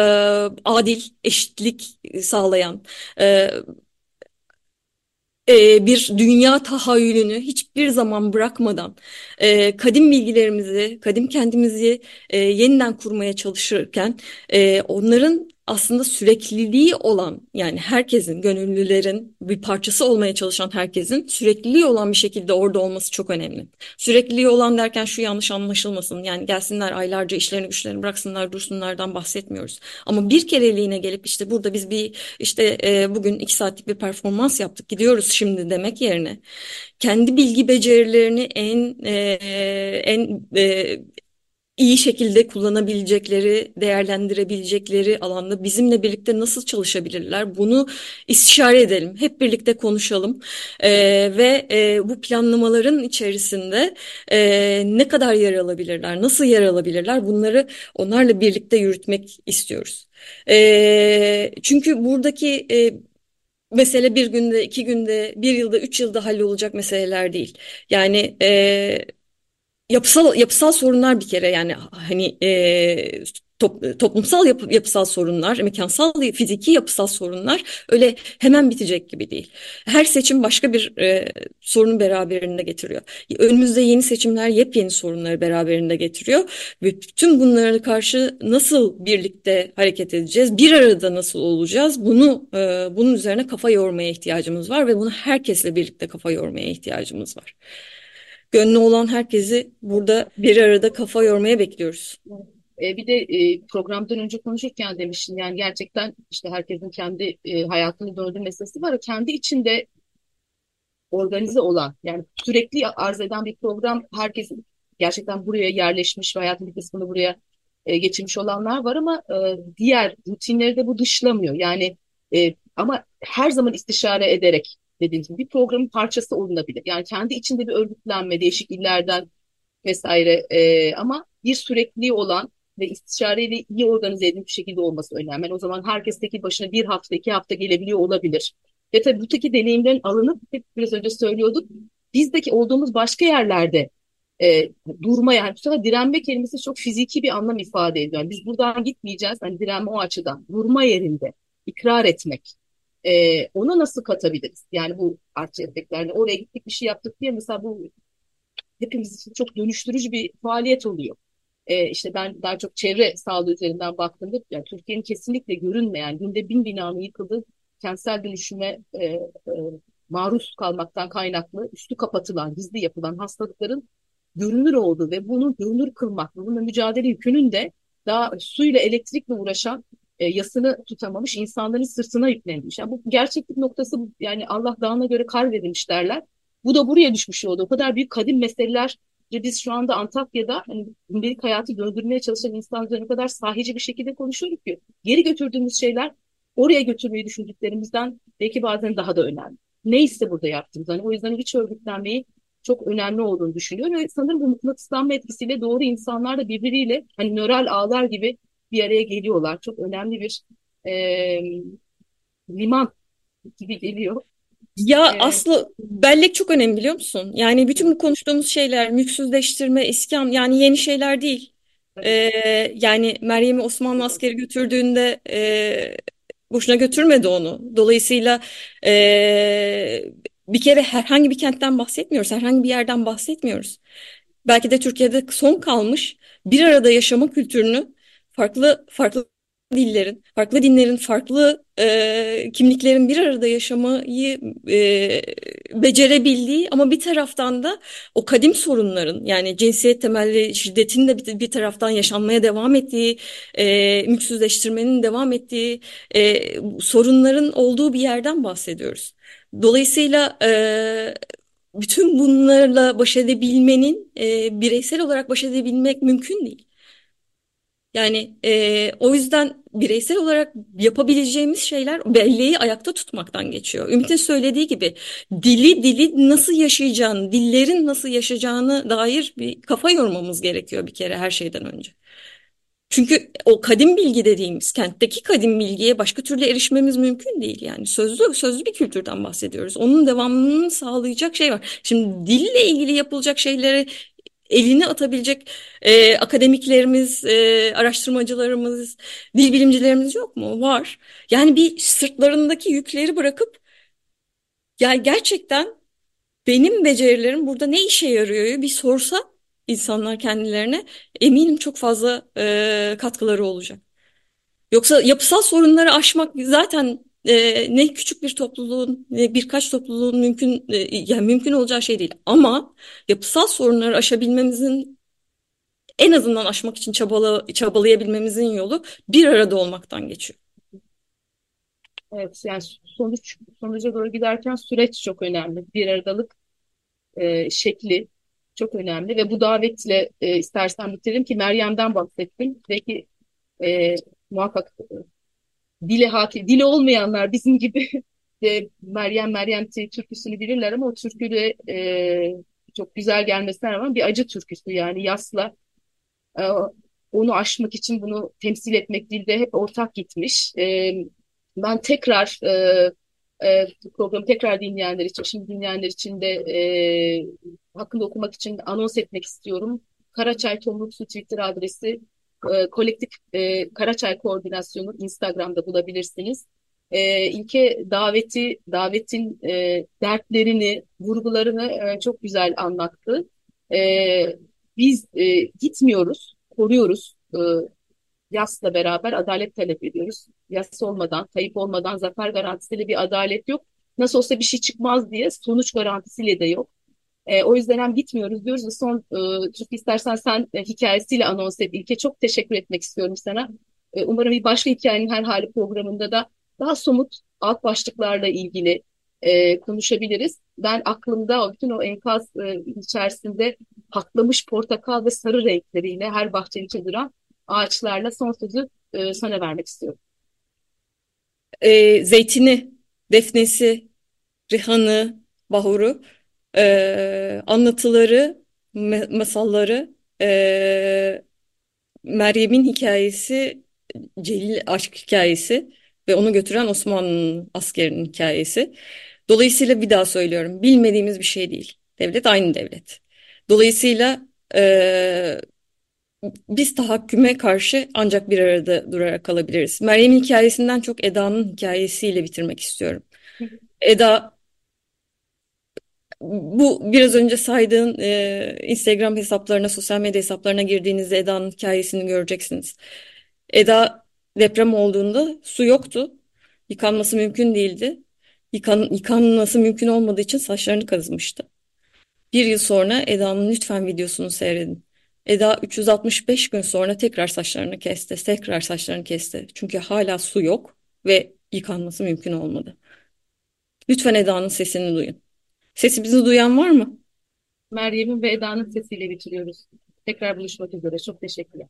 adil, eşitlik sağlayan e, e, bir dünya tahayyülünü hiçbir zaman bırakmadan e, kadim bilgilerimizi, kadim kendimizi e, yeniden kurmaya çalışırken onların aslında sürekliliği olan yani herkesin, gönüllülerin bir parçası olmaya çalışan herkesin sürekliliği olan bir şekilde orada olması çok önemli. Sürekliliği olan derken şu yanlış anlaşılmasın. Yani gelsinler aylarca işlerini güçlerini bıraksınlar dursunlardan bahsetmiyoruz. Ama bir kereliğine gelip işte burada biz bir işte e, bugün iki saatlik bir performans yaptık gidiyoruz şimdi demek yerine kendi bilgi becerilerini en e, en e, iyi şekilde kullanabilecekleri, değerlendirebilecekleri alanda bizimle birlikte nasıl çalışabilirler? Bunu istişare edelim, hep birlikte konuşalım ee, ve e, bu planlamaların içerisinde e, ne kadar yer alabilirler, nasıl yer alabilirler? Bunları onlarla birlikte yürütmek istiyoruz. E, çünkü buradaki e, mesele bir günde, iki günde, bir yılda, üç yılda hallolacak meseleler değil. Yani e, yapısal yapısal sorunlar bir kere yani hani e, top, toplumsal yapı, yapısal sorunlar, mekansal, fiziki yapısal sorunlar öyle hemen bitecek gibi değil. Her seçim başka bir e, sorunu beraberinde getiriyor. Önümüzde yeni seçimler yepyeni sorunları beraberinde getiriyor ve tüm bunlara karşı nasıl birlikte hareket edeceğiz, bir arada nasıl olacağız bunu e, bunun üzerine kafa yormaya ihtiyacımız var ve bunu herkesle birlikte kafa yormaya ihtiyacımız var. Gönlü olan herkesi burada bir arada kafa yormaya bekliyoruz. E, bir de e, programdan önce konuşurken demiştin yani gerçekten işte herkesin kendi e, hayatını döndüğü meselesi var. Kendi içinde organize olan yani sürekli arz eden bir program herkesin gerçekten buraya yerleşmiş ve hayatın bir kısmını buraya geçirmiş olanlar var ama diğer rutinleri de bu dışlamıyor. Yani ama her zaman istişare ederek dediğim gibi bir programın parçası olunabilir. Yani kendi içinde bir örgütlenme, değişik illerden vesaire e, ama bir sürekli olan ve istişareyle iyi organize edilmiş bir şekilde olması önemli. Yani o zaman herkes tek başına bir hafta, iki hafta gelebiliyor olabilir. Ve tabii bu teki deneyimlerin alınıp hep biraz önce söylüyorduk. Bizdeki olduğumuz başka yerlerde e, durma yani bu sefer direnme kelimesi çok fiziki bir anlam ifade ediyor. Yani biz buradan gitmeyeceğiz. Hani direnme o açıdan. Durma yerinde ikrar etmek. E, ona nasıl katabiliriz? Yani bu artı efektlerle oraya gittik bir şey yaptık diye mesela bu hepimiz için çok dönüştürücü bir faaliyet oluyor. E, işte ben daha çok çevre sağlığı üzerinden baktığımda yani Türkiye'nin kesinlikle görünmeyen günde bin binanın yıkıldığı kentsel dönüşüme e, e, maruz kalmaktan kaynaklı üstü kapatılan, gizli yapılan hastalıkların görünür olduğu ve bunu görünür kılmak, bununla mücadele yükünün de daha suyla elektrikle uğraşan e, yasını tutamamış insanların sırtına yüklenmiş. Yani bu gerçeklik noktası yani Allah dağına göre kar verilmiş derler. Bu da buraya düşmüş oldu. O kadar büyük kadim meseleler biz şu anda Antakya'da hani gündelik hayatı döndürmeye çalışan insanlar o kadar sahici bir şekilde konuşuyoruz ki geri götürdüğümüz şeyler oraya götürmeyi düşündüklerimizden belki bazen daha da önemli. Neyse burada yaptığımız. Hani o yüzden iç örgütlenmeyi çok önemli olduğunu düşünüyorum ve sanırım bu mıknatıslanma etkisiyle doğru insanlar da birbiriyle hani nöral ağlar gibi bir araya geliyorlar. Çok önemli bir e, liman gibi geliyor. Ya evet. Aslı bellek çok önemli biliyor musun? Yani bütün bu konuştuğumuz şeyler mülksüzleştirme, iskan yani yeni şeyler değil. Ee, yani Meryem'i Osmanlı askeri götürdüğünde e, boşuna götürmedi onu. Dolayısıyla e, bir kere herhangi bir kentten bahsetmiyoruz, herhangi bir yerden bahsetmiyoruz. Belki de Türkiye'de son kalmış bir arada yaşama kültürünü farklı farklı dillerin, farklı dinlerin, farklı e, kimliklerin bir arada yaşamayı e, becerebildiği ama bir taraftan da o kadim sorunların yani cinsiyet temelli şiddetin de bir, taraftan yaşanmaya devam ettiği, e, mülksüzleştirmenin devam ettiği e, sorunların olduğu bir yerden bahsediyoruz. Dolayısıyla e, bütün bunlarla baş edebilmenin e, bireysel olarak baş edebilmek mümkün değil. Yani e, o yüzden bireysel olarak yapabileceğimiz şeyler belleği ayakta tutmaktan geçiyor. Ümit'in söylediği gibi dili dili nasıl yaşayacağını, dillerin nasıl yaşayacağını dair bir kafa yormamız gerekiyor bir kere her şeyden önce. Çünkü o kadim bilgi dediğimiz kentteki kadim bilgiye başka türlü erişmemiz mümkün değil yani sözlü sözlü bir kültürden bahsediyoruz. Onun devamını sağlayacak şey var. Şimdi dille ilgili yapılacak şeyleri elini atabilecek e, akademiklerimiz, e, araştırmacılarımız, dil bilimcilerimiz yok mu? Var. Yani bir sırtlarındaki yükleri bırakıp ya gerçekten benim becerilerim burada ne işe yarıyor bir sorsa insanlar kendilerine eminim çok fazla e, katkıları olacak. Yoksa yapısal sorunları aşmak zaten e, ne küçük bir topluluğun ne birkaç topluluğun mümkün e, yani mümkün olacağı şey değil. Ama yapısal sorunları aşabilmemizin en azından aşmak için çabala, çabalayabilmemizin yolu bir arada olmaktan geçiyor. Evet yani sonuç sonuca doğru giderken süreç çok önemli. Bir aradalık e, şekli çok önemli ve bu davetle e, istersen bitirelim ki Meryem'den bahsettim. Belki e, muhakkak dile hakim, dili olmayanlar bizim gibi de Meryem Meryem türküsünü bilirler ama o türkü de e, çok güzel gelmesine rağmen bir acı türküsü yani yasla e, onu aşmak için bunu temsil etmek dilde hep ortak gitmiş. E, ben tekrar e, e, programı tekrar dinleyenler için, şimdi dinleyenler için de e, hakkında okumak için anons etmek istiyorum. Karaçay Tomruk Su Twitter adresi e, kolektif e, Karaçay Koordinasyonu Instagram'da bulabilirsiniz. E, ilke daveti, davetin e, dertlerini, vurgularını e, çok güzel anlattı. E, biz e, gitmiyoruz, koruyoruz. E, YAS'la beraber adalet talep ediyoruz. YAS olmadan, kayıp olmadan zafer garantisiyle bir adalet yok. Nasıl olsa bir şey çıkmaz diye sonuç garantisiyle de yok. E, o yüzden hem gitmiyoruz diyoruz ve son e, çok istersen sen e, hikayesiyle anons et. İlke çok teşekkür etmek istiyorum sana. E, umarım bir başka hikayenin her hali programında da daha somut alt başlıklarla ilgili e, konuşabiliriz. Ben aklımda o bütün o enkaz e, içerisinde patlamış portakal ve sarı renkleriyle her bahçenin çadıran ağaçlarla son sözü e, sana vermek istiyorum. E, zeytini, defnesi, rihanı, bahuru, e, anlatıları, masalları, e, Meryem'in hikayesi, Celil aşk hikayesi ve onu götüren Osmanlı askerinin hikayesi. Dolayısıyla bir daha söylüyorum, bilmediğimiz bir şey değil. Devlet aynı devlet. Dolayısıyla e, biz tahakküme karşı ancak bir arada durarak kalabiliriz. Meryem'in hikayesinden çok Eda'nın hikayesiyle bitirmek istiyorum. Eda bu biraz önce saydığın e, Instagram hesaplarına, sosyal medya hesaplarına girdiğinizde Eda'nın hikayesini göreceksiniz. Eda deprem olduğunda su yoktu. Yıkanması mümkün değildi. Yıkan, yıkanması mümkün olmadığı için saçlarını kazımıştı. Bir yıl sonra Eda'nın lütfen videosunu seyredin. Eda 365 gün sonra tekrar saçlarını kesti, tekrar saçlarını kesti. Çünkü hala su yok ve yıkanması mümkün olmadı. Lütfen Eda'nın sesini duyun. Sesimizi duyan var mı? Meryem'in ve Eda'nın sesiyle bitiriyoruz. Tekrar buluşmak üzere. Çok teşekkürler.